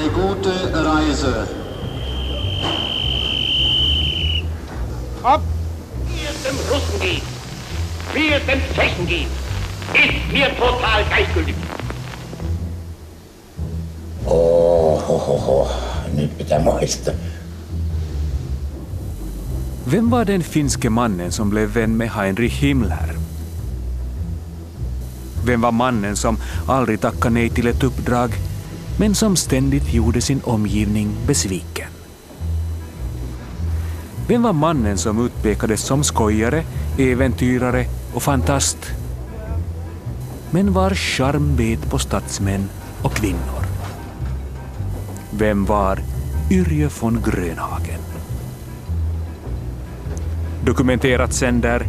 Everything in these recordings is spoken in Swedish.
Eine gute Reise. Ob ihr dem Russen geht, wie es dem Tschechen geht, ist mir total gleichgültig. Oh, oh, oh, oh. nyt pitää muistaa. Vem var den finske mannen som blev vän med Heinrich Himmler? Vem var mannen som aldrig tackade nej till ett uppdrag, men som ständigt gjorde sin omgivning besviken? Vem var mannen som utpekades som skojare, äventyrare och fantast, men var charm bet på statsmän och kvinnor? Vem var Yrje von Grönhagen? Dokumenterat sänder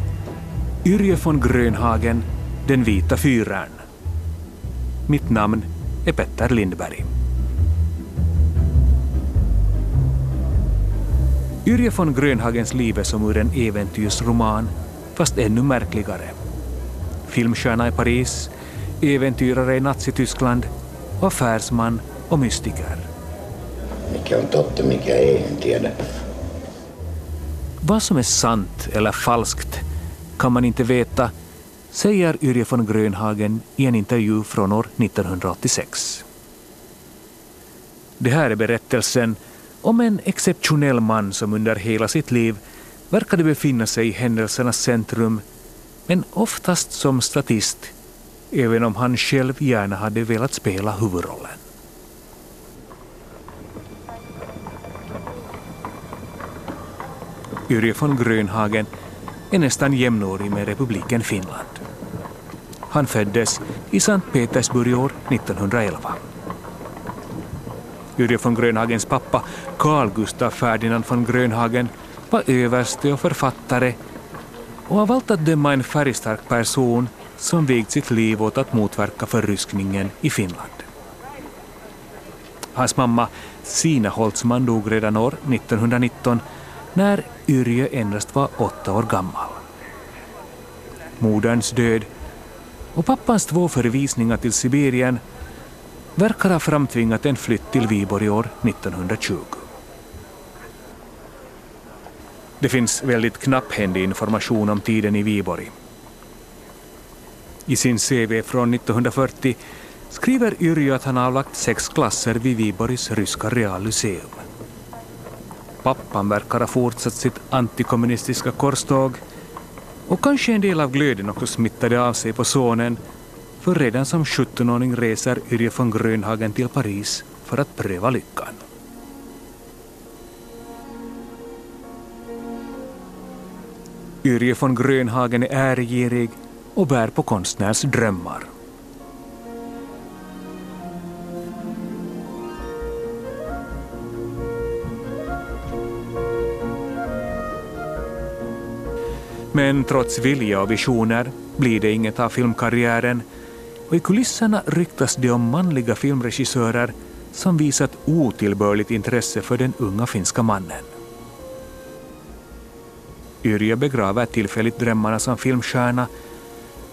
Yrje von Grönhagen, Den vita fyren. Mitt namn är Petter Lindberg. Yrje von Grönhagens liv är som ur en äventyrsroman, fast ännu märkligare. Filmstjärna i Paris, äventyrare i Nazityskland, affärsman och mystiker. Mikä on totta, mikä ei, en tiedä. Vad som är sant eller falskt kan man inte veta, säger Yrje von Grönhagen i en intervju från år 1986. Det här är berättelsen om en exceptionell man som under hela sitt liv verkade befinna sig i händelsernas centrum, men oftast som statist, även om han själv gärna hade velat spela huvudrollen. Yrje von Grönhagen är nästan jämnårig med republiken Finland. Han föddes i Sankt Petersburg år 1911. Yrjö von Grönhagens pappa, Carl Gustaf Ferdinand von Grönhagen, var överste och författare och av allt att döma en färgstark person som vigt sitt liv åt att motverka förryskningen i Finland. Hans mamma Sina Holtzman dog redan år 1919 när Yrjö endast var åtta år gammal. Moderns död och pappans två förvisningar till Sibirien verkar ha framtvingat en flytt till Viborg år 1920. Det finns väldigt knapphändig information om tiden i Viborg. I sin CV från 1940 skriver Yrjö att han avlagt sex klasser vid Viborgs ryska reallyceum. Pappan verkar ha fortsatt sitt antikommunistiska korståg och kanske en del av glöden också smittade av sig på sonen för redan som 17-åring reser Yrje von Grönhagen till Paris för att pröva lyckan. Yrje von Grönhagen är ärgirig och bär på konstnärs drömmar. Men trots vilja och visioner blir det inget av filmkarriären och i kulisserna ryktas det om manliga filmregissörer som visat otillbörligt intresse för den unga finska mannen. Yrjö begraver tillfälligt drömmarna som filmstjärna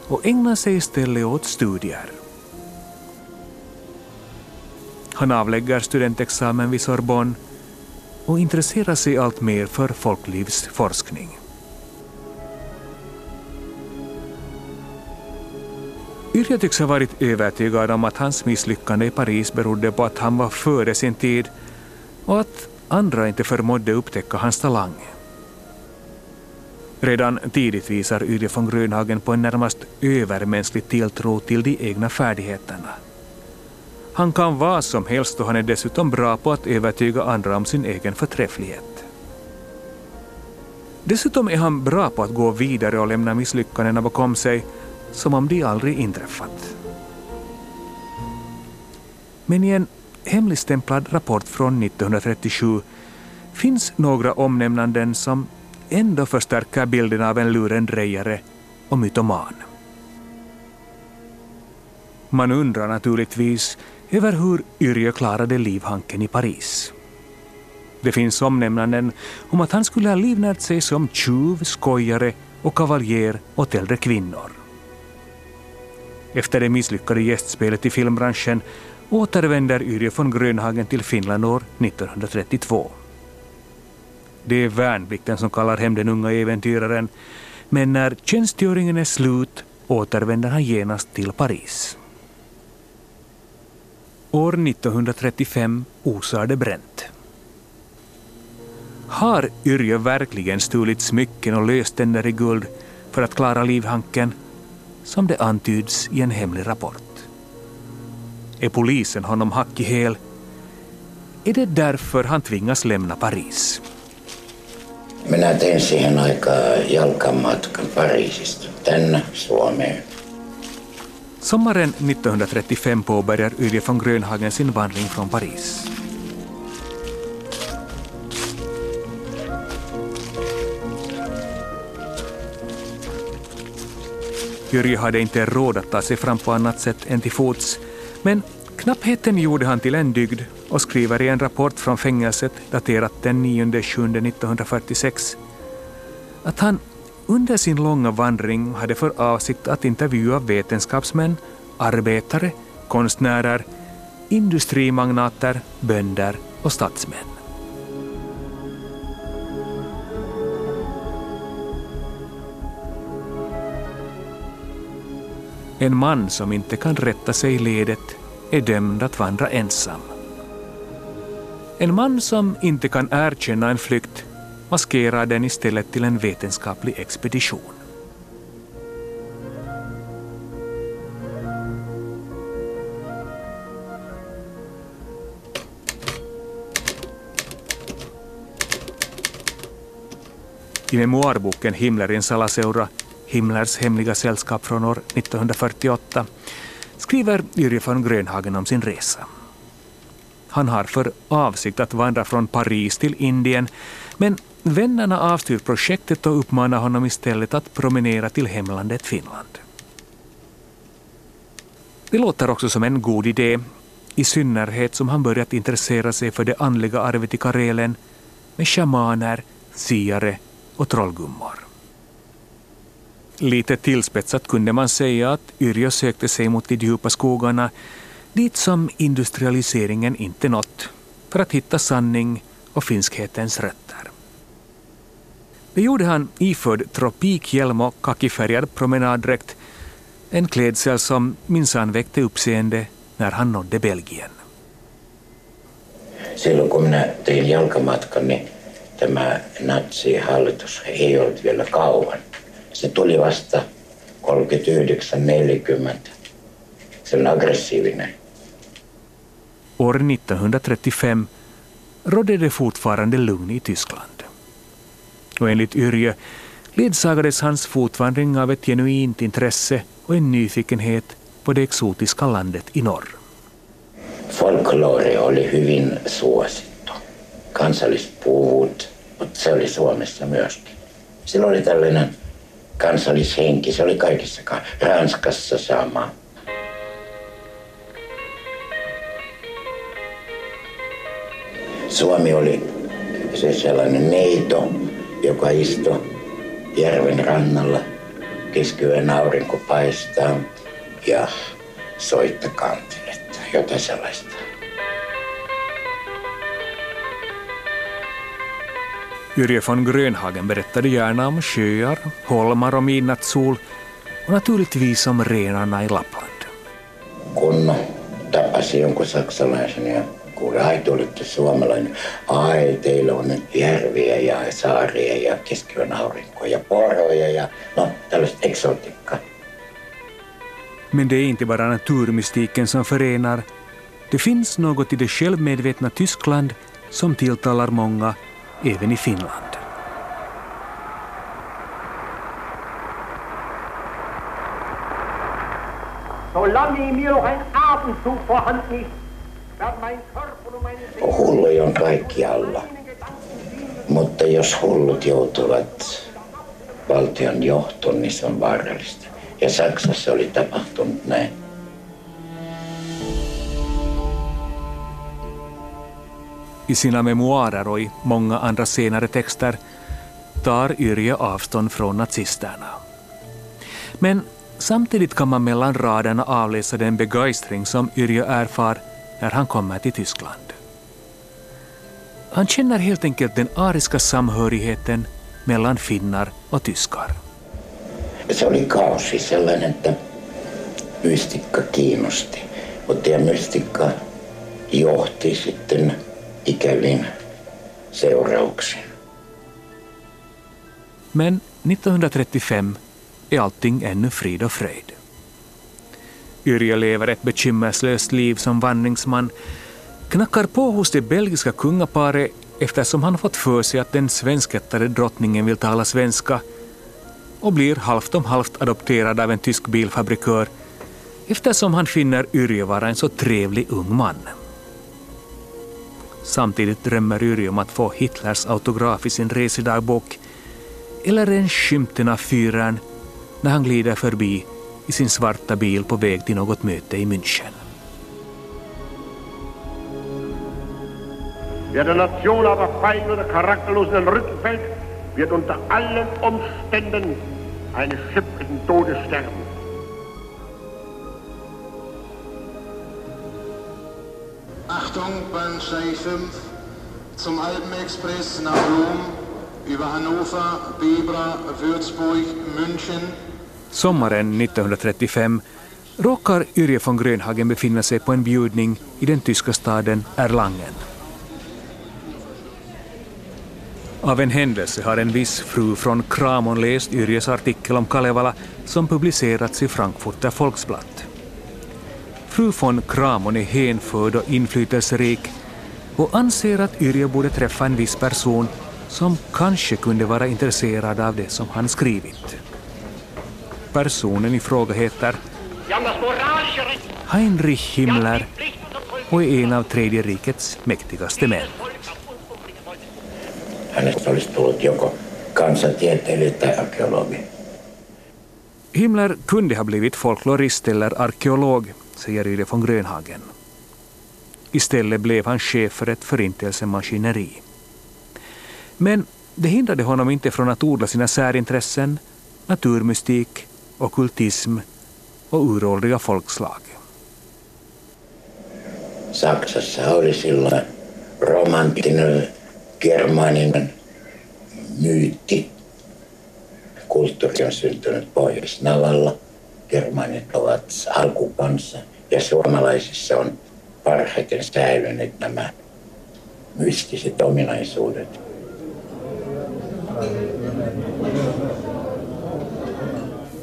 och ägnar sig istället åt studier. Han avlägger studentexamen vid Sorbonne och intresserar sig allt mer för folklivsforskning. Yrje tycks ha varit övertygad om att hans misslyckande i Paris berodde på att han var före sin tid och att andra inte förmådde upptäcka hans talang. Redan tidigt visar Yrje von Grönhagen på en närmast övermänsklig tilltro till de egna färdigheterna. Han kan vad som helst och han är dessutom bra på att övertyga andra om sin egen förträfflighet. Dessutom är han bra på att gå vidare och lämna misslyckandena bakom sig som om de aldrig inträffat. Men i en hemligstämplad rapport från 1937 finns några omnämnanden som ändå förstärker bilden av en lurendrejare och mytoman. Man undrar naturligtvis över hur Yrjö klarade livhanken i Paris. Det finns omnämnanden om att han skulle ha livnärt sig som tjuv, skojare och kavaljer åt äldre kvinnor. Efter det misslyckade gästspelet i filmbranschen återvänder Yrjö von Grönhagen till Finland år 1932. Det är värnplikten som kallar hem den unga äventyraren, men när tjänstgöringen är slut återvänder han genast till Paris. År 1935 osar det bränt. Har Yrjö verkligen stulit smycken och löständer i guld för att klara livhanken, som det antyds i en hemlig rapport? Är polisen honom hack i häl? Är det därför han tvingas lämna Paris? Minä tein siihen aikaan jalkamatkan Pariisista tänne Suomeen. Sommaren 1935 påbörjar Yrje von Grönhagen sin vandring från Paris. Yrje hade inte råd att ta sig fram på annat sätt än till fots, men knappheten gjorde han till en dygd och skriver i en rapport från fängelset daterat den 9 7 1946 att han under sin långa vandring hade för avsikt att intervjua vetenskapsmän, arbetare, konstnärer, industrimagnater, bönder och statsmän. En man som inte kan rätta sig i ledet är dömd att vandra ensam. En man som inte kan erkänna en flykt maskerar den istället till en vetenskaplig expedition. I memoarboken Himmler in Salaseura, Himmlers hemliga sällskap från år 1948, skriver Yrje von Grönhagen om sin resa. Han har för avsikt att vandra från Paris till Indien, men vännerna avstyr projektet och uppmanar honom istället att promenera till hemlandet Finland. Det låter också som en god idé, i synnerhet som han börjat intressera sig för det andliga arvet i Karelen med shamaner, siare och trollgummor. Lite tillspetsat kunde man säga att Yrjö sökte sig mot de djupa skogarna dit som industrialiseringen inte nått för att hitta sanning och finskhetens rötter. Det gjorde han iförd tropikhjälm och kakifärgad promenaddräkt, en klädsel som minsann väckte uppseende när han nådde Belgien. Silloin kun minä tein jalkamatkan, niin tämä natsihallitus ei ollut vielä kauan. Se tuli vasta 39-40. Se on aggressiivinen. År 1935 rådde det fortfarande lugn i Tyskland. Och enligt Yrjö ledsagades hans fotvandring av ett genuint intresse och en nyfikenhet på det exotiska landet i norr. Folklore oli hyvin suosittu. Kansallispuut, mutta se oli Suomessa myöskin. Sillä oli tällainen kansallishenki, se oli kaikissa, Ranskassa sama. Suomi oli se sellainen neito, joka istui järven rannalla. Keskiyön aurinko paistaa ja soitta kantiletta, jotain sellaista. Yrje von Grönhagen berättade gärna om sjöar, holmar och midnattssol och naturligtvis om renarna i Lappland. Kun tapasi jonkun saksalaisen ja kuule, ai te olette suomalainen. Ai, teillä on nyt järviä ja saaria ja keskiyön aurinko ja poroja ja no, tällaista exotiikkaa. Men det är inte bara naturmystiken som förenar. Det finns något i det självmedvetna Tyskland som tilltalar många, även i Finland. Solange in mir noch ein Atemzug vorhanden ist, werden mein Körper und meine Seele Hulluja on kaikkialla. Mutta jos hullut joutuvat valtion johtoon, niin se on vaarallista. Ja Saksassa oli tapahtunut näin. I sina memoarer och i många andra senare texter tar Yrje avstånd från nazisterna. Men samtidigt kan man mellan raderna avläsa den begeistring som Yrje erfar när han kommer till Tyskland. Han känner helt enkelt den ariska samhörigheten mellan finnar och tyskar. Se oli kausi sellainen, että mystikka kiinnosti. Mutta ja mystikka johti sitten ikävin seurauksin. Men 1935 är allting ännu frid och fröjd. Yrjö lever ett bekymmerslöst liv som vandringsman, knackar på hos det belgiska kungaparet eftersom han fått för sig att den svenskättade drottningen vill tala svenska och blir halvt om halvt adopterad av en tysk bilfabrikör eftersom han finner Yrjö vara en så trevlig ung man. Samtidigt drömmer Yrjö om att få Hitlers autograf i sin resedagbok eller en skymten av fyren när han glider förbi i sin svarta bil på väg till något möte i München. Wer Nation aber feig oder charakterlos in den Rücken fällt, wird unter allen Umständen eines schipprigen Todes sterben. Achtung, Bahnsteig 5 zum Alpenexpress nach Rom über Hannover, Bebra, Würzburg, München. Sommaren 1935 råkar Yrje von Grönhagen befinna sig på en bjudning i den tyska staden Erlangen. Av en händelse har en viss fru från Kramon läst Yrjes artikel om Kalevala som publicerats i Frankfurter Volksblatt. Fru von Kramon är hänförd och inflytelserik och anser att Yrje borde träffa en viss person som kanske kunde vara intresserad av det som han skrivit. Personen i fråga heter Heinrich Himmler och är en av Tredje rikets mäktigaste män. Volk auf unumliege Volk. Hänestä olisi tullut joko kansantieteilijä tai arkeologi. Himmler kunde ha blivit folklorist eller arkeolog, säger Yle von Grönhagen. Istället blev han chef för ett förintelsemaskineri. Men det hindrade honom inte från att odla sina särintressen, naturmystik, ockultism och uråldriga folkslag. Saksassa oli silloin romanttinen germaaninen myytti. Kulttuuri on syntynyt pohjois Germanit ovat alkukansa ja suomalaisissa on parhaiten säilyneet nämä mystiset ominaisuudet.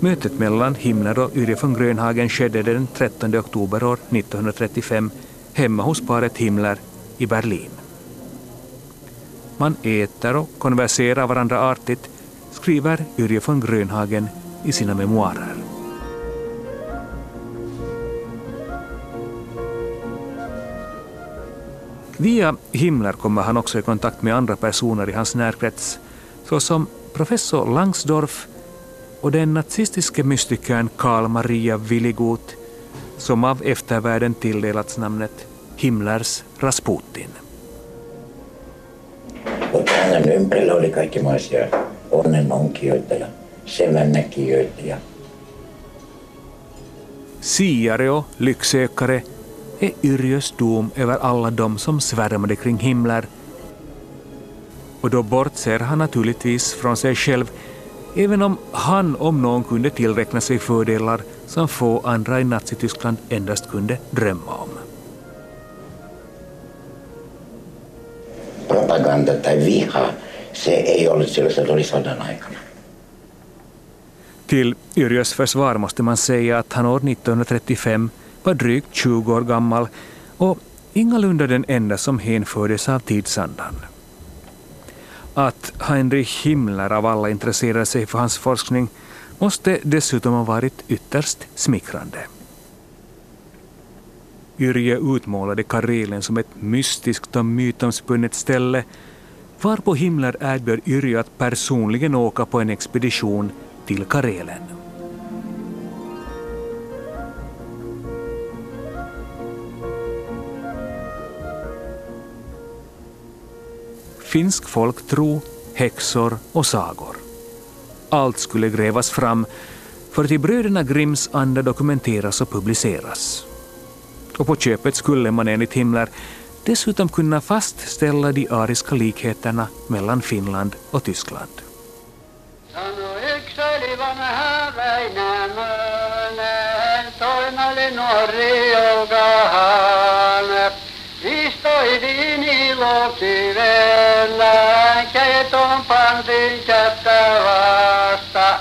Mötet mellan Himmler och Yrje von Grönhagen skedde den 13 oktober år 1935 hemma hos paret Himmler i Berlin. Man äter och konverserar varandra artigt, skriver Yrje von Grönhagen i sina memoarer. Via Himmler kommer han också i kontakt med andra personer i hans närkrets, såsom professor Langsdorff och den nazistiske mystikern Karl Maria Willigut, som av eftervärlden tilldelats namnet Himmlers Rasputin. Mutta hänen ympärillä oli kaikenlaisia onnenonkijoita ja sevännäkijöitä ja Siare och lycksökare är Yrjös dom över alla de som svärmade kring Himmler. Och då bortser han naturligtvis från sig själv, även om han om någon kunde tillräkna sig fördelar som få andra i Nazityskland endast kunde drömma om. propaganda tai viha, se ei ollut silloin, se oli sodan aikana. Till Yrjös försvar måste man säga att han år 1935 var drygt 20 år gammal och ingalunda den enda som hänfördes av tidsandan. Att Heinrich Himmler av alla intresserade sig för hans forskning måste dessutom ha varit ytterst smickrande. Yrje utmålade Karelen som ett mystiskt och mytomspunnet ställe varpå Himmler erbjöd Yrje att personligen åka på en expedition till Karelen. Finsk folktro, häxor och sagor. Allt skulle grävas fram för att i bröderna Grimms anda dokumenteras och publiceras. Och på köpet skulle man enligt Himmler dessutom kunna fastställa de ariska likheterna mellan Finland och Tyskland. Joukahan. ilo syvellä, keiton pantiin kättä vasta.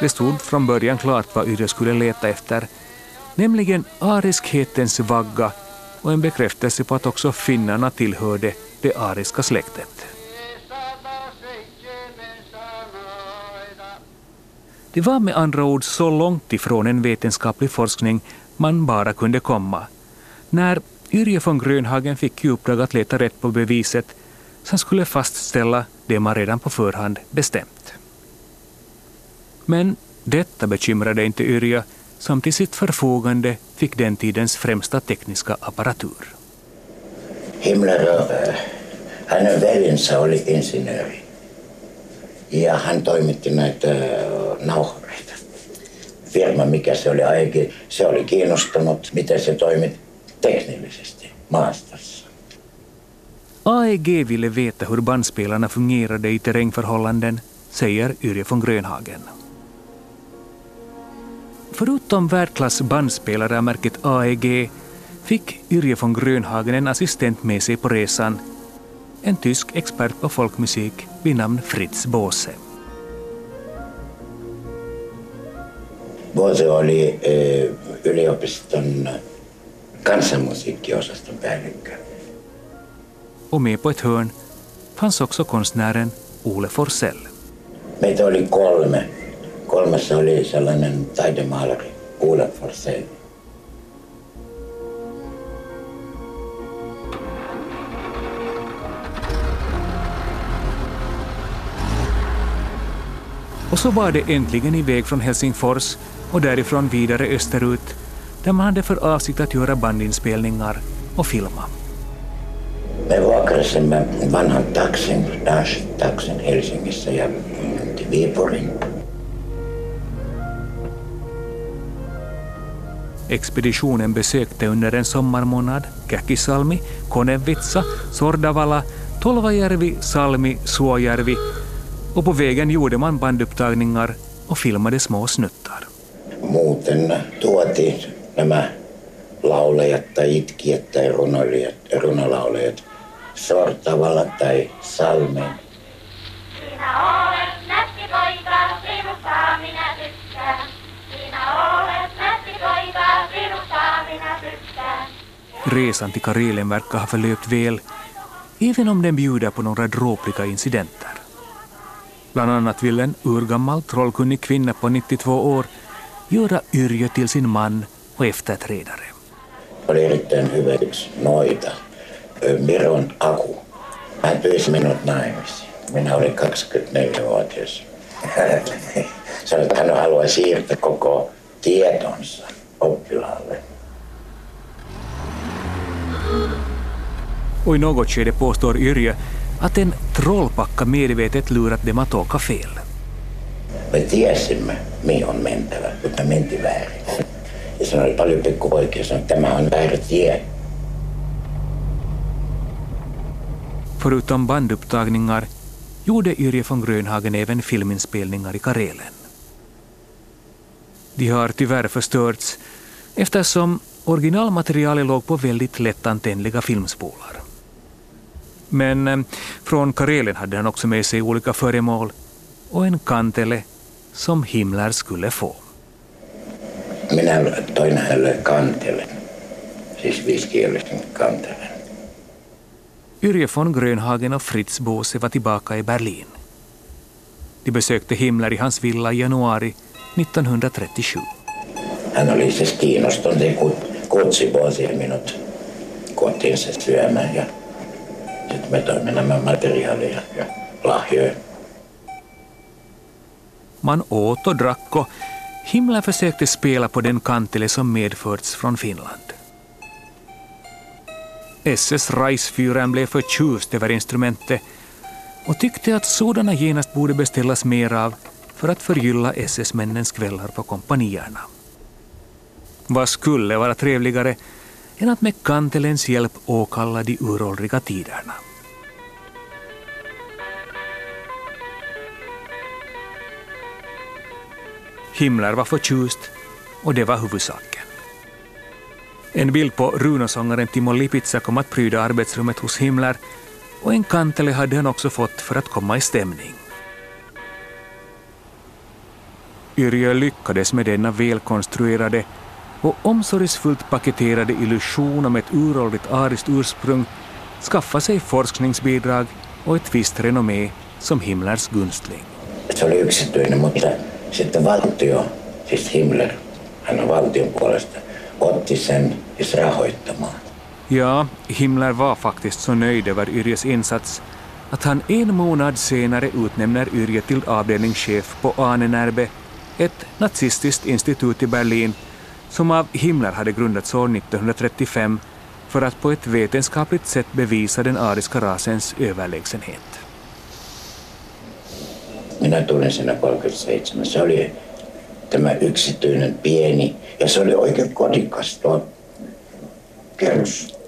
Det stod från början klart vad Yrjö skulle leta efter, nämligen ariskhetens vagga och en bekräftelse på att också finnarna tillhörde det ariska släktet. Det var med andra ord så långt ifrån en vetenskaplig forskning man bara kunde komma. När Yrje von Grönhagen fick i uppdrag att leta rätt på beviset som skulle fastställa det man redan på förhand bestämt. Men detta bekymrade inte Yrje som till sitt förfogande fick den tidens främsta tekniska apparatur. Himmler äh, hän on veljensä oli insinööri. Ja hän toimitti näitä äh, nauhoreita. Firma, mikä se oli aiemmin, se oli kiinnostunut, miten se toimitti teknillisesti maastossa. AEG ville veta hur bandspelarna fungerade i terrängförhållanden, säger Yrje von Grönhagen. Förutom världsklass bandspelare av märket AEG fick Yrje von Grönhagen en assistent med sig på resan, en tysk expert på folkmusik vid namn Fritz Båse. Bose oli äh, yliopiston kansanmusiikkiosaston päällikkö. Och med på ett hörn fanns också konstnären Ole Forsell. Meitä oli kolme. Kolmas oli sellainen taidemaalari, Ole Forsell. Och så var det äntligen iväg från Helsingfors och därifrån vidare österut där man hade för avsikt att göra bandinspelningar och filma. Me vuokrasimme vanhan taksin, Dash-taksin Helsingissä ja Viipuriin. Expeditionen besökte under en sommarmånad Käkisalmi, Konevitsa, Sordavala, Tolvajärvi, Salmi, Suojärvi och på vägen gjorde man bandupptagningar och filmade små snuttar. Muuten tuotiin nämä laulajat tai itkijät tai runoilijat, runolaulajat Sortavalla tai Salmeen. Sinä olet nätti poika, sinusta minä tykkään. Sinä olet nätti poika, sinusta minä tykkään. Resan till Karelen verkar ha förlöpt väl, även om den bjuder på några dråpliga incidenter. Bland annat vill en urgammal trollkunnig kvinna på 92 år göra Yrjö till sin man och efterträdare. Oli erittäin hyvä yksi noita, Miron Aku. Hän pyysi minut naimisiin. Minä olin 24-vuotias. Sanoi, että hän haluaa siirtää koko tietonsa oppilaalle. Och i något skede påstår Yrjö att en trollpacka medvetet lurat dem att åka fel. Me tiesimme, mihin on mentävä, mutta me mentiin väärin. Ja siinä oli paljon pikkupoikia, sanoi, että tämä on väärä tie. Förutom bandupptagningar gjorde Yrje von Grönhagen även filminspelningar i Karelen. De har tyvärr förstörts eftersom originalmaterialet låg på väldigt lättantändliga filmspolar. Men eh, från Karelen hade han också med sig olika föremål och en kantele som Himmler skulle få. Minä toin hänelle kantelen, siis viisikielisen kantelen. Yrje von Grönhagen och Fritz Bose var tillbaka i Berlin. De besökte Himmler i hans villa i januari 1937. Hän oli siis kiinnostunut ja kut- kutsi vuosia minut kotiinsa syömään ja sitten me toimme nämä materiaalia ja lahjoja. Man åt och drack och Himmler försökte spela på den kantele som medförts från Finland. SS Reisfyren blev förtjust över instrumentet och tyckte att sådana genast borde beställas mer av för att förgylla SS-männens kvällar på kompanierna. Vad skulle vara trevligare än att med kantelens hjälp åkalla de uråldriga tiderna. Himmler var förtjust och det var huvudsaken. En bild på runosångaren Timo Lipitsa kom att pryda arbetsrummet hos Himmler och en kantele hade han också fått för att komma i stämning. Yrjö lyckades med denna välkonstruerade och omsorgsfullt paketerade illusion om ett uråldrigt ariskt ursprung skaffa sig forskningsbidrag och ett visst renommé som Himmlers gunstling. Se oli yksityinen, mutta sitten valtio, siis Himmler, hän on valtion puolesta, otti sen siis rahoittamaan. Ja, Himmler var faktiskt så nöjd över Yrjes insats att han en månad senare utnämner Yrje till avdelningschef på Ahnenerbe, ett nazistiskt institut i Berlin som av Himmler hade grundats år 1935 för att på ett vetenskapligt sätt bevisa den ariska rasens överlägsenhet. Minä tulin siinä 37. Se oli tämä yksityinen pieni ja se oli oikein kodikas tuo kerros.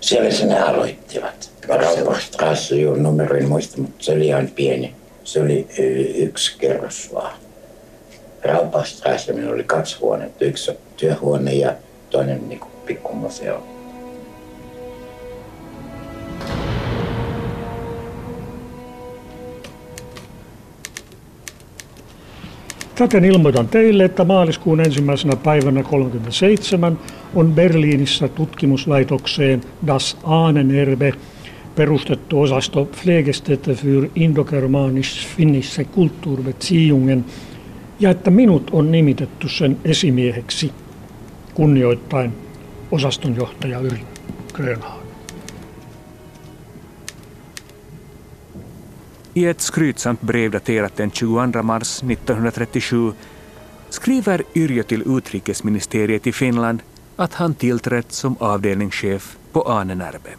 Siellä se ne aloittivat. Raupastrasse, joo, numero en muista, mutta se oli ihan pieni. Se oli yksi kerros vaan. Raupastrasse, minulla oli kaksi huonetta. Yksi työhuone ja toinen niin pikkumuseo. Täten ilmoitan teille, että maaliskuun ensimmäisenä päivänä 37 on Berliinissä tutkimuslaitokseen Das Ahnenerbe perustettu osasto Pflegestätte für Indogermanisch-Finnische Kulturbeziehungen ja että minut on nimitetty sen esimieheksi kunnioittain osastonjohtaja Yri Grönhagen. I ett skrytsamt brev daterat den 22 mars 1937 skriver Yrjö till utrikesministeriet i Finland att han tillträtt som avdelningschef på Ahnenerbe.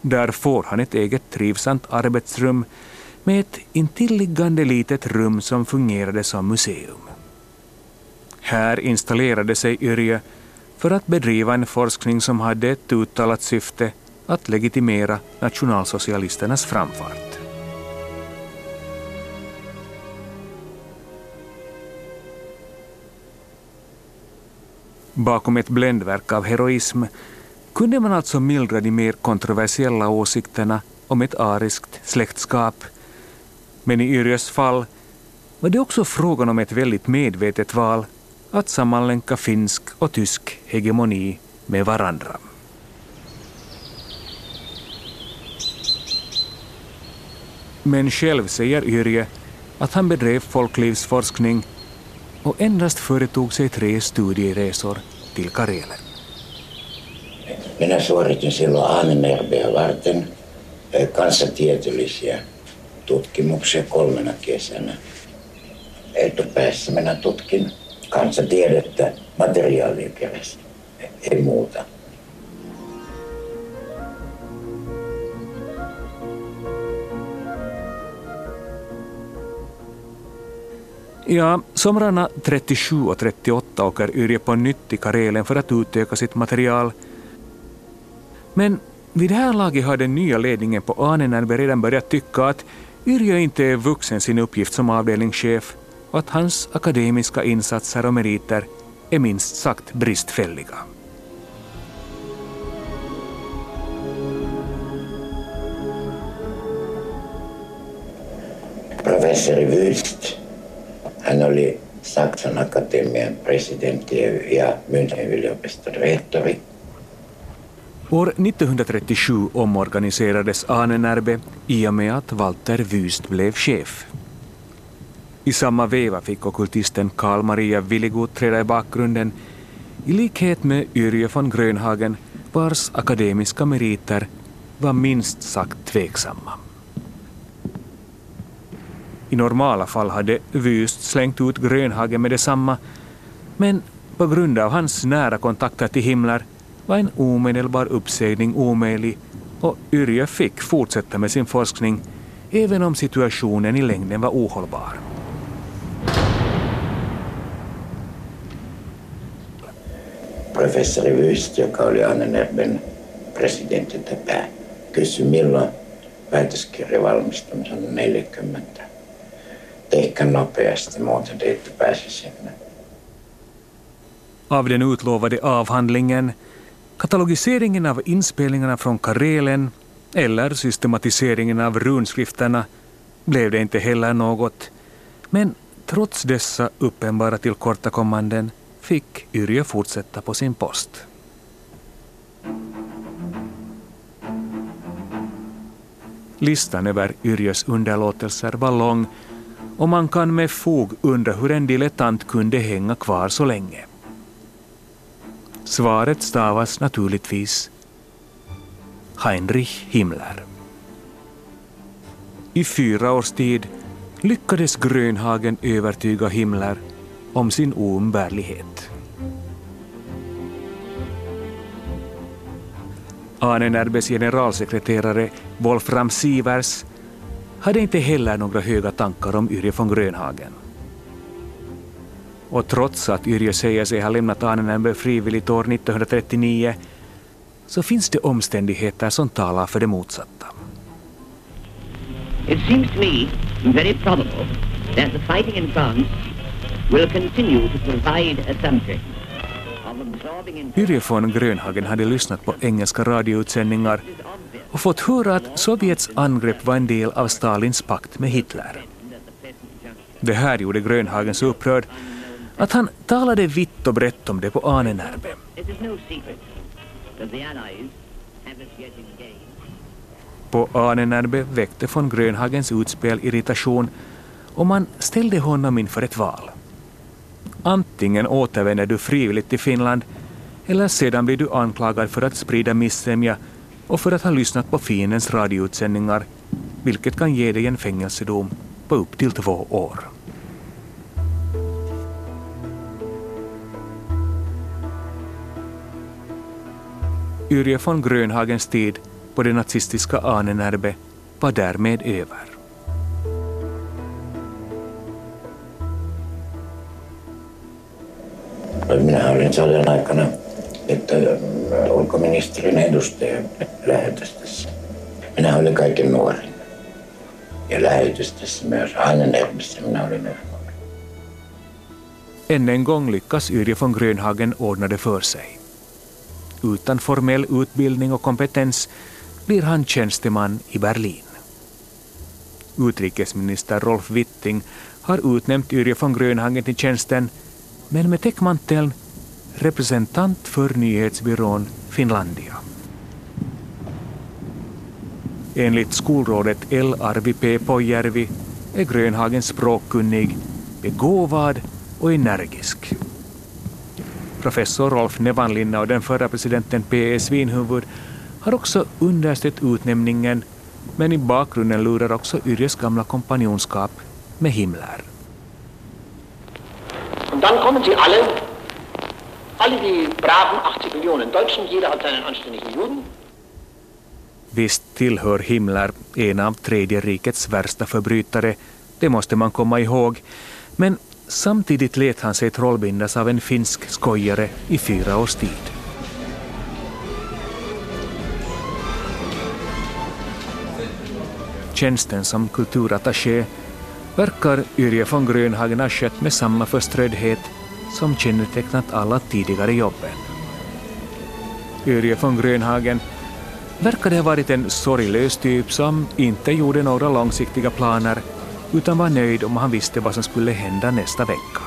Där får han ett eget trivsamt arbetsrum med ett intilliggande litet rum som fungerade som museum. Här installerade sig Yrjö för att bedriva en forskning som hade ett uttalat syfte att legitimera nationalsocialisternas framfart. Bakom ett bländverk av heroism kunde man alltså mildra de mer kontroversiella åsikterna om ett ariskt släktskap. Men i Yrjös fall var det också frågan om ett väldigt medvetet val att sammanlänka finsk och tysk hegemoni med varandra. Men själv säger Yrje att han bedrev folklivsforskning och endast företog sig tre studieresor till Karelen. Minä suoritin silloin Ahnenerbeä varten kansantieteellisiä tutkimuksia kolmena kesänä. Etupäässä minä tutkin kansatiedettä materiaalien kerästä, ei muuta. Ja, somrarna 37 och 38 åker Yrje på nytt till Karelen för att utöka sitt material. Men vid det här laget har den nya ledningen på Ahnenerbe redan börjat tycka att Yrjö inte är vuxen sin uppgift som avdelningschef och att hans akademiska insatser och meriter är minst sagt bristfälliga. Professor Wüst, hän oli Saksan Akatemian presidentti ja Münchenin yliopiston rehtori. År 1937 omorganiserades Ahnenerbe i och med att Walter Wüst blev chef. I samma veva fick okultisten Karl Maria Willigut träda i bakgrunden i likhet med Yrjö von Grönhagen vars akademiska meriter var minst sagt tveksamma. I normala fall hade Wüst slängt ut Grönhagen med detsamma men på grund av hans nära kontakter till Himmler var en omedelbar uppsägning omöjlig och Yrjö fick fortsätta med sin forskning även om situationen i längden var ohållbar. professori Wyst, joka oli Annenerben presidentin täpää, kysyi milloin väitöskirjan valmistuu. 40. Ehkä nopeasti, muuten te ette pääse sinne. Av den utlovade avhandlingen, katalogiseringen av inspelningarna från Karelen eller systematiseringen av runskrifterna blev det inte heller något. Men trots dessa uppenbara tillkortakommanden fick Yrjö fortsätta på sin post. Listan över Yrjös underlåtelser var lång och man kan med fog undra hur en dilettant kunde hänga kvar så länge. Svaret stavas naturligtvis Heinrich Himmler. I fyra års tid lyckades Grönhagen övertyga Himmler om sin oumbärlighet. Ahnenerbes generalsekreterare Wolfram Sivers hade inte heller några höga tankar om Yrje von Grönhagen. Och trots att Yrje säger sig ha lämnat Ahnenerbe frivilligt år 1939 så finns det omständigheter som talar för det motsatta. It seems to me very probable that the fighting in France will continue to provide a subject Yrje von Grönhagen hade lyssnat på engelska radioutsändningar och fått höra att Sovjets angrepp var en del av Stalins pakt med Hitler. Det här gjorde Grönhagen så upprörd att han talade vitt och brett om det på engaged På Ahnenerbe väckte von Grönhagens utspel irritation och man ställde honom inför ett val. Antingen återvänder du frivilligt till Finland eller sedan blir du anklagad för att sprida missämja och för att ha lyssnat på fiendens radioutsändningar, vilket kan ge dig en fängelsedom på upp till två år. Yrje von Grönhagens tid på det nazistiska Ahnenerbe var därmed över. Minä olin sodan aikana että äh, ulkoministeriön edustaja lähetystössä. Minä olin kaiken nuorin. Ja lähetystössä myös Ahnenerbissä minä olin nuori. Än en gång lyckas Yrje von Grönhagen ordna det för sig. Utan formell utbildning och kompetens blir han tjänsteman i Berlin. Utrikesminister Rolf Witting har utnämnt Yrje von Grönhagen till tjänsten, men med täckmanteln representant för nyhetsbyrån Finlandia. Enligt skolrådet L. Arvi P. Pojärvi är Grönhagen språkkunnig, begåvad och energisk. Professor Rolf Nevanlinna och den förra presidenten P.S. Svinhuvud har också understött utnämningen, men i bakgrunden lurar också Yrjes gamla kompanjonskap med Himmler. Und dann kommen sie alle, alle die braven 80 Millionen Deutschen, jeder hat seinen anständigen Juden. Visst tillhör Himmler en av Tredje rikets värsta förbrytare, det måste man komma ihåg, men samtidigt lät han sig trollbindas av en finsk skojare i fyra års tid. Tjänsten som kulturattaché verkar Yrje von Grönhagen ha skött med samma förströddhet som kännetecknat alla tidigare jobben. Yrje von Grönhagen verkade ha varit en sorglös typ som inte gjorde några långsiktiga planer utan var nöjd om han visste vad som skulle hända nästa vecka.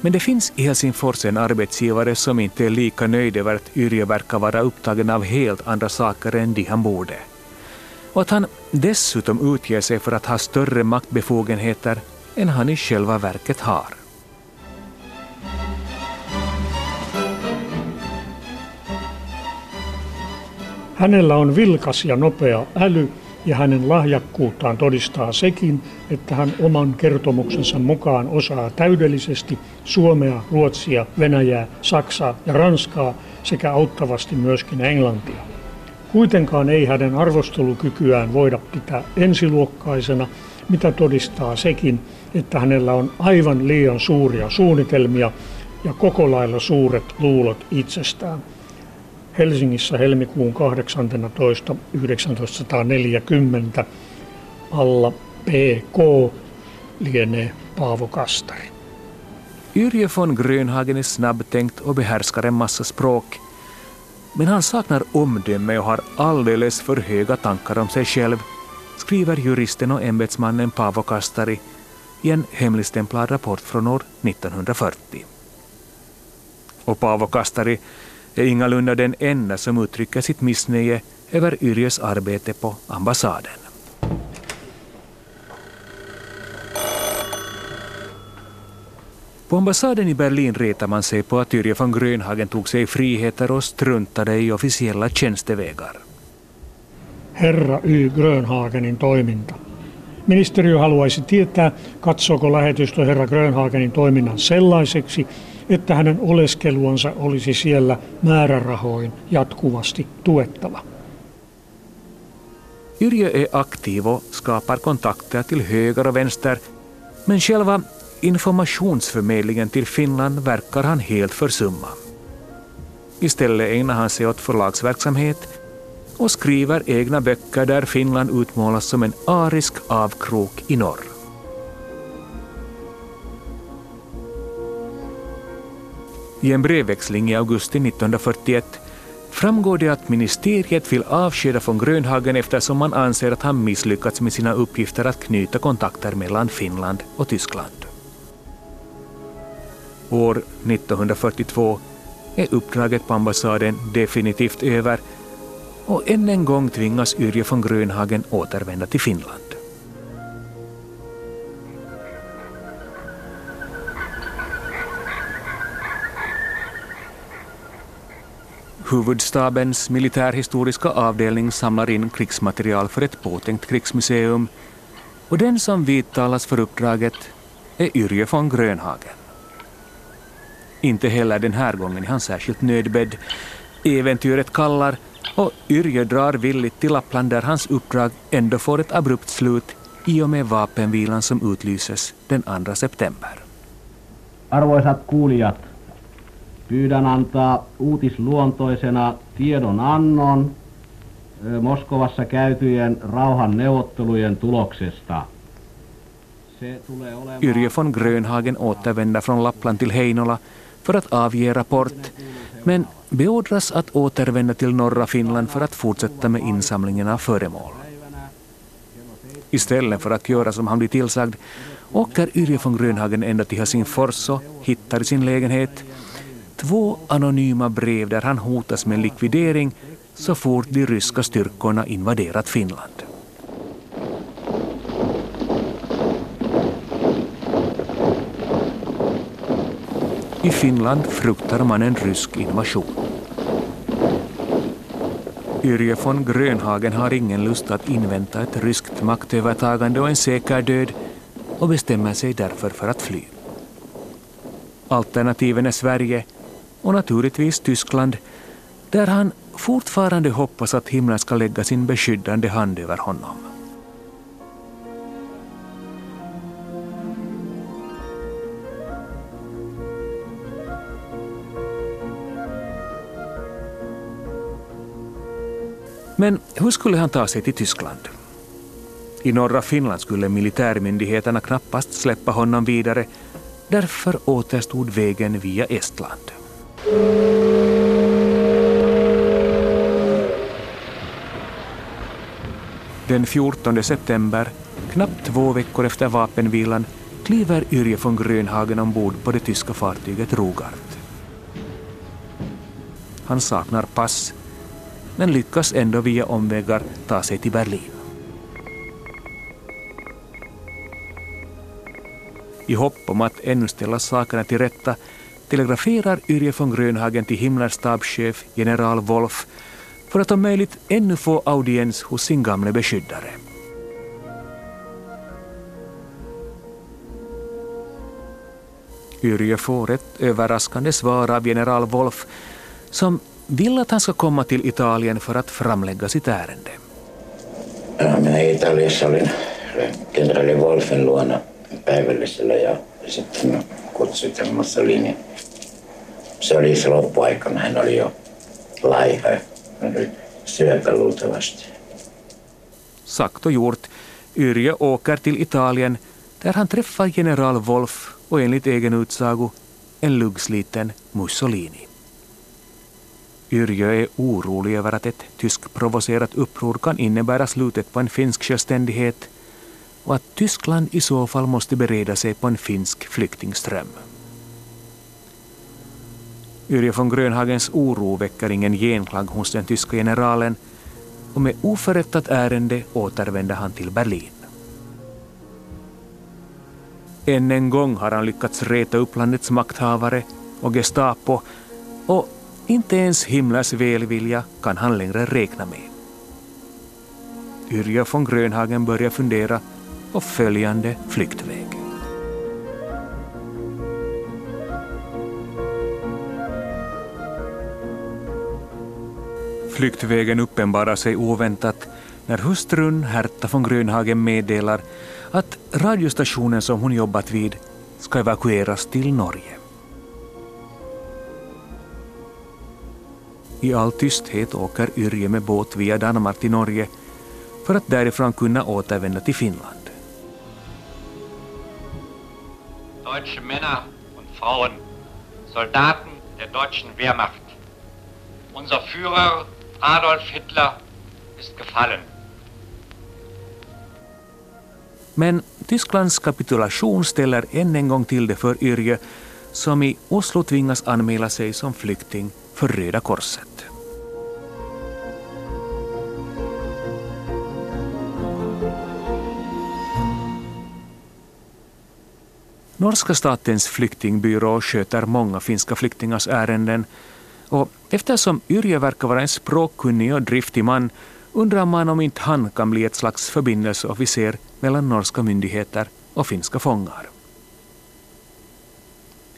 Men det finns i Helsingfors en arbetsgivare som inte är lika nöjd över att Yrje verkar vara upptagen av helt andra saker än de han borde. Och att han dessutom utger sig för att ha större maktbefogenheter än han i själva verket har. Hänellä on vilkas ja nopea äly ja hänen lahjakkuuttaan todistaa sekin, että hän oman kertomuksensa mukaan osaa täydellisesti suomea, ruotsia, venäjää, saksaa ja ranskaa sekä auttavasti myöskin englantia. Kuitenkaan ei hänen arvostelukykyään voida pitää ensiluokkaisena, mitä todistaa sekin, että hänellä on aivan liian suuria suunnitelmia ja koko lailla suuret luulot itsestään. Helsingissä helmikuun 18. 1940 alla PK lienee Paavo Kastari. Yrje von Grönhagen är snabbtänkt och behärskar en massa språk. Men han saknar omdöme och har alldeles för höga tankar om sig själv, skriver juristen och ämbetsmannen Paavo Kastari i en hemligstämplad rapport från år 1940. Och Paavo Kastari är ingalunda den enda som uttrycker sitt missnöje över Yrjös arbete på ambassaden. På ambassaden i Berlin retar man sig på att Yrje von Grönhagen tog sig friheter och struntade i officiella tjänstevägar. Herra Y. Grönhagenin toiminta. Ministeriö haluaisi tietää, katsooko lähetystö herra Grönhagenin toiminnan sellaiseksi, että hänen oleskeluansa olisi siellä määrärahoin jatkuvasti tuettava. Yrjö är aktiv och skapar kontakter till höger och vänster, men själva informationsförmedlingen till Finland verkar han helt försumma. Istället ägnar han sig åt förlagsverksamhet och skriver egna böcker där Finland utmålas som en arisk avkrok i norr. I en brevväxling i augusti 1941 framgår det att ministeriet vill avskeda von Grönhagen eftersom man anser att han misslyckats med sina uppgifter att knyta kontakter mellan Finland och Tyskland. År 1942 är uppdraget på ambassaden definitivt över och än en gång tvingas Yrje von Grönhagen återvända till Finland. Huvudstabens militärhistoriska avdelning samlar in krigsmaterial för ett påtänkt krigsmuseum och den som vidtalas för uppdraget är Yrje von Grönhagen. Inte heller den här gången är han särskilt nödbedd. Äventyret kallar och Yrje drar villigt till Lappland där hans uppdrag ändå får ett abrupt slut i och med vapenvilan som utlyses den 2 september. Arvoisat kuulijat, pyydän antaa uutisluontoisena tiedonannon Moskovassa käytyjen rauhan neuvottelujen tuloksesta. Yrje von Grönhagen återvänder från Lappland till Heinola för att avge rapport, men beordras att återvända till norra Finland för att fortsätta med insamlingen av föremål. Istället för att göra som han blir tillsagd åker Yrje von Grönhagen ända till Helsingfors och hittar i sin lägenhet två anonyma brev där han hotas med likvidering så fort de ryska styrkorna invaderat Finland. I Finland fruktar man en rysk invasion. Yrje von Grönhagen har ingen lust att invänta ett ryskt maktövertagande och en säker död och bestämmer sig därför för att fly. Alternativen är Sverige och naturligtvis Tyskland där han fortfarande hoppas att himlen ska lägga sin beskyddande hand över honom. Men hur skulle han ta sig till Tyskland? I norra Finland skulle militärmyndigheterna knappast släppa honom vidare. Därför återstod vägen via Estland. Den 14 september, knappt två veckor efter vapenvilan, kliver Yrje von Grönhagen ombord på det tyska fartyget Rogart. Han saknar pass men lyckas ändå via omvägar ta sig till Berlin. I hopp om att ännu ställa sakerna till rätta telegraferar Yrje von Grönhagen till Himmlers stabschef general Wolf för att om möjligt ännu få audiens hos sin gamle beskyddare. Yrje får ett överraskande svar av general Wolf som vill att han ska komma till Italien för att framlägga sitt ärende. Ja, minä Italiassa olin kenraali Wolfen luona päivällisellä ja sitten kutsui Mussolini. Se oli se loppuaikana, hän oli jo laiha, hän oli syöpä luultavasti. Sagt och gjort. Yrjö åker till Italien där han träffar general Wolf och enligt egen utsago en luggsliten Mussolini. Yrjö är orolig över att ett tyskprovocerat uppror kan innebära slutet på en finsk självständighet och att Tyskland i så fall måste bereda sig på en finsk flyktingström. Yrjö von Grönhagens oro väcker ingen genklang hos den tyska generalen och med oförrättat ärende återvänder han till Berlin. Än en gång har han lyckats reta upp landets makthavare och Gestapo och inte ens himlens välvilja kan han längre räkna med. Yrja von Grönhagen börjar fundera på följande flyktväg. Flyktvägen uppenbarar sig oväntat när hustrun Herta von Grönhagen meddelar att radiostationen som hon jobbat vid ska evakueras till Norge. I all tysthet åker Yrje med båt via Danmark till Norge för att därifrån kunna återvända till Finland. Deutsche Männer und Frauen, Soldaten der deutschen Wehrmacht. Unser Führer Adolf Hitler ist gefallen. Men Tysklands kapitulation ställer än en gång till det för Yrje som i Oslo tvingas anmäla sig som flykting för Röda Korset. Norska statens flyktingbyrå sköter många finska flyktingars ärenden och eftersom Yrje verkar vara en språkkunnig och driftig man undrar man om inte han kan bli ett slags förbindelseofficer mellan norska myndigheter och finska fångar.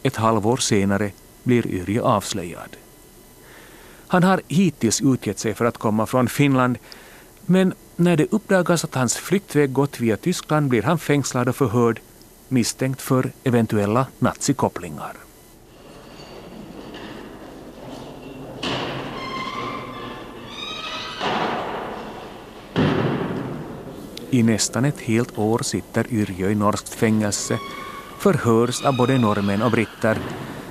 Ett halvår senare blir Yrje avslöjad. Han har hittills utgett sig för att komma från Finland men när det uppdagas att hans flyktväg gått via Tyskland blir han fängslad och förhörd misstänkt för eventuella nazikopplingar. I nästan ett helt år sitter Yrjö i norskt fängelse, förhörs av både norrmän och britter,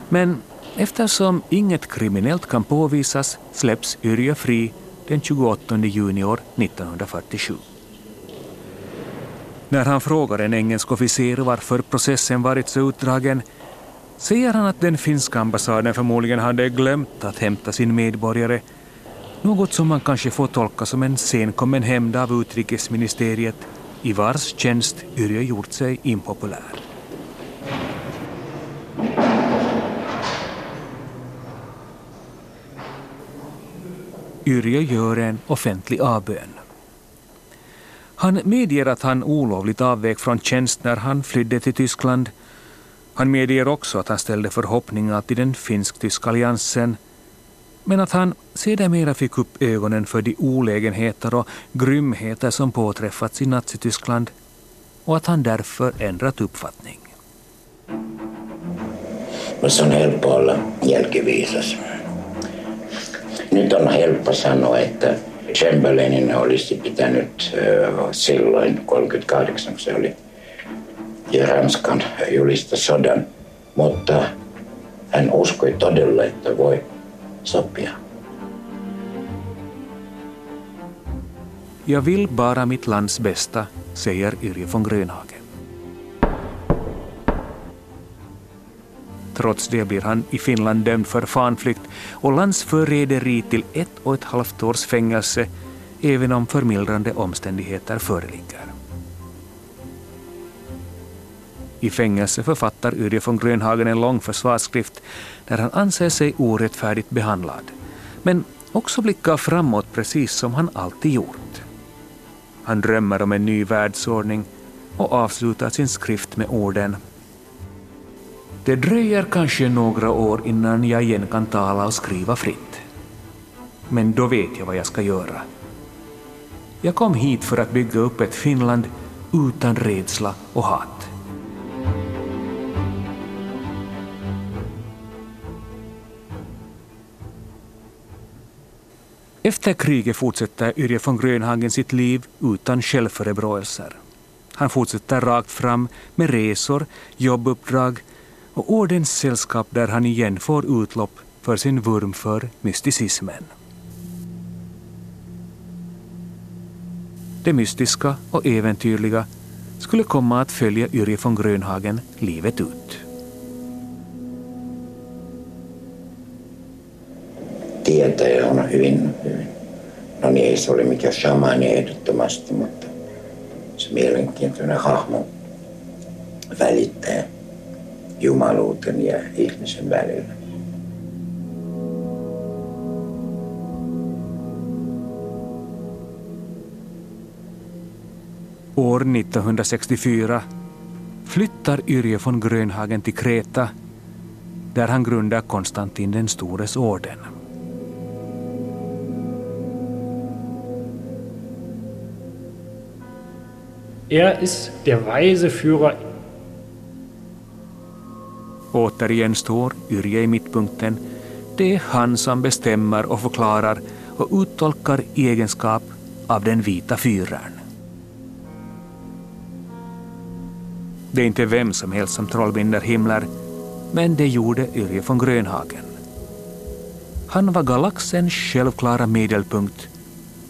men eftersom inget kriminellt kan påvisas släpps Yrjö fri den 28 juni år 1947. När han frågar en engelsk officer varför processen varit så utdragen säger han att den finska ambassaden förmodligen hade glömt att hämta sin medborgare något som man kanske får tolka som en senkommen hämnd av utrikesministeriet i vars tjänst Yrjö gjort sig impopulär. Yrjö gör en offentlig avbön. Han medger att han olovligt avvek från tjänst när han flydde till Tyskland. Han medger också att han ställde förhoppningar till den finsk-tyska alliansen men att han sedermera fick upp ögonen för de olägenheter och grymheter som påträffats i Nazityskland och att han därför ändrat uppfattning. Se on helppo olla jälkiviisas. Nyt on helppo sanoa, että Chamberlainin olisi pitänyt silloin 38, kun se oli ja Ranskan julista sodan, mutta hän uskoi todella, että voi sopia. Jag vill bara mitt lands bästa, säger Yrje von Grönhagen. Trots det blir han i Finland dömd för fanflykt och landsförräderi till ett och ett halvt års fängelse även om förmildrande omständigheter föreligger. I fängelse författar Yrje von Grönhagen en lång försvarsskrift där han anser sig orättfärdigt behandlad, men också blickar framåt precis som han alltid gjort. Han drömmer om en ny världsordning och avslutar sin skrift med orden det dröjer kanske några år innan jag igen kan tala och skriva fritt. Men då vet jag vad jag ska göra. Jag kom hit för att bygga upp ett Finland utan rädsla och hat. Efter kriget fortsätter Yrje von Grönhagen sitt liv utan självförebråelser. Han fortsätter rakt fram med resor, jobbuppdrag och ordenssällskap där han igen får utlopp för sin vurm för mysticismen. Det mystiska och äventyrliga skulle komma att följa Yrje von Grönhagen livet ut. Tietäjä on hyvin, hyvin. No niin, ei se ole mikään shamani ehdottomasti, mutta se mielenkiintoinen hahmo välittäjä jumaluuden ja ihmisen välillä. År 1964 flyttar Yrje von Grönhagen till Kreta där han grundar Konstantin den stores orden. Er ist der weise Führer. Återigen står Yrje i mittpunkten. Det är han som bestämmer och förklarar och uttolkar i egenskap av den vita fyraren. Det är inte vem som helst som trollbinder himlar, men det gjorde Yrje von Grönhagen. Han var galaxens självklara medelpunkt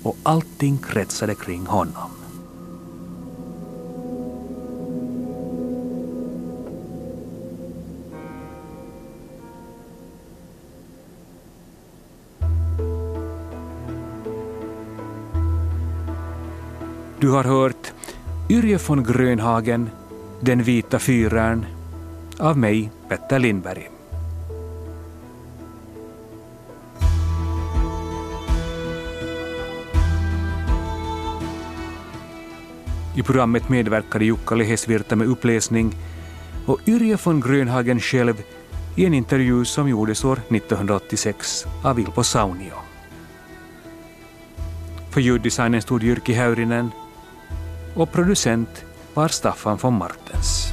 och allting kretsade kring honom. Har hört Yrje von Grönhagen, Den vita fyraren av mig, Petter Lindberg. I programmet medverkade Jukka Lehesvirta med uppläsning och Yrje von Grönhagen själv i en intervju som gjordes år 1986 av Ilpo Saunio. För ljuddesignen stod Jyrki Häyrinen och producent var Staffan von Martens.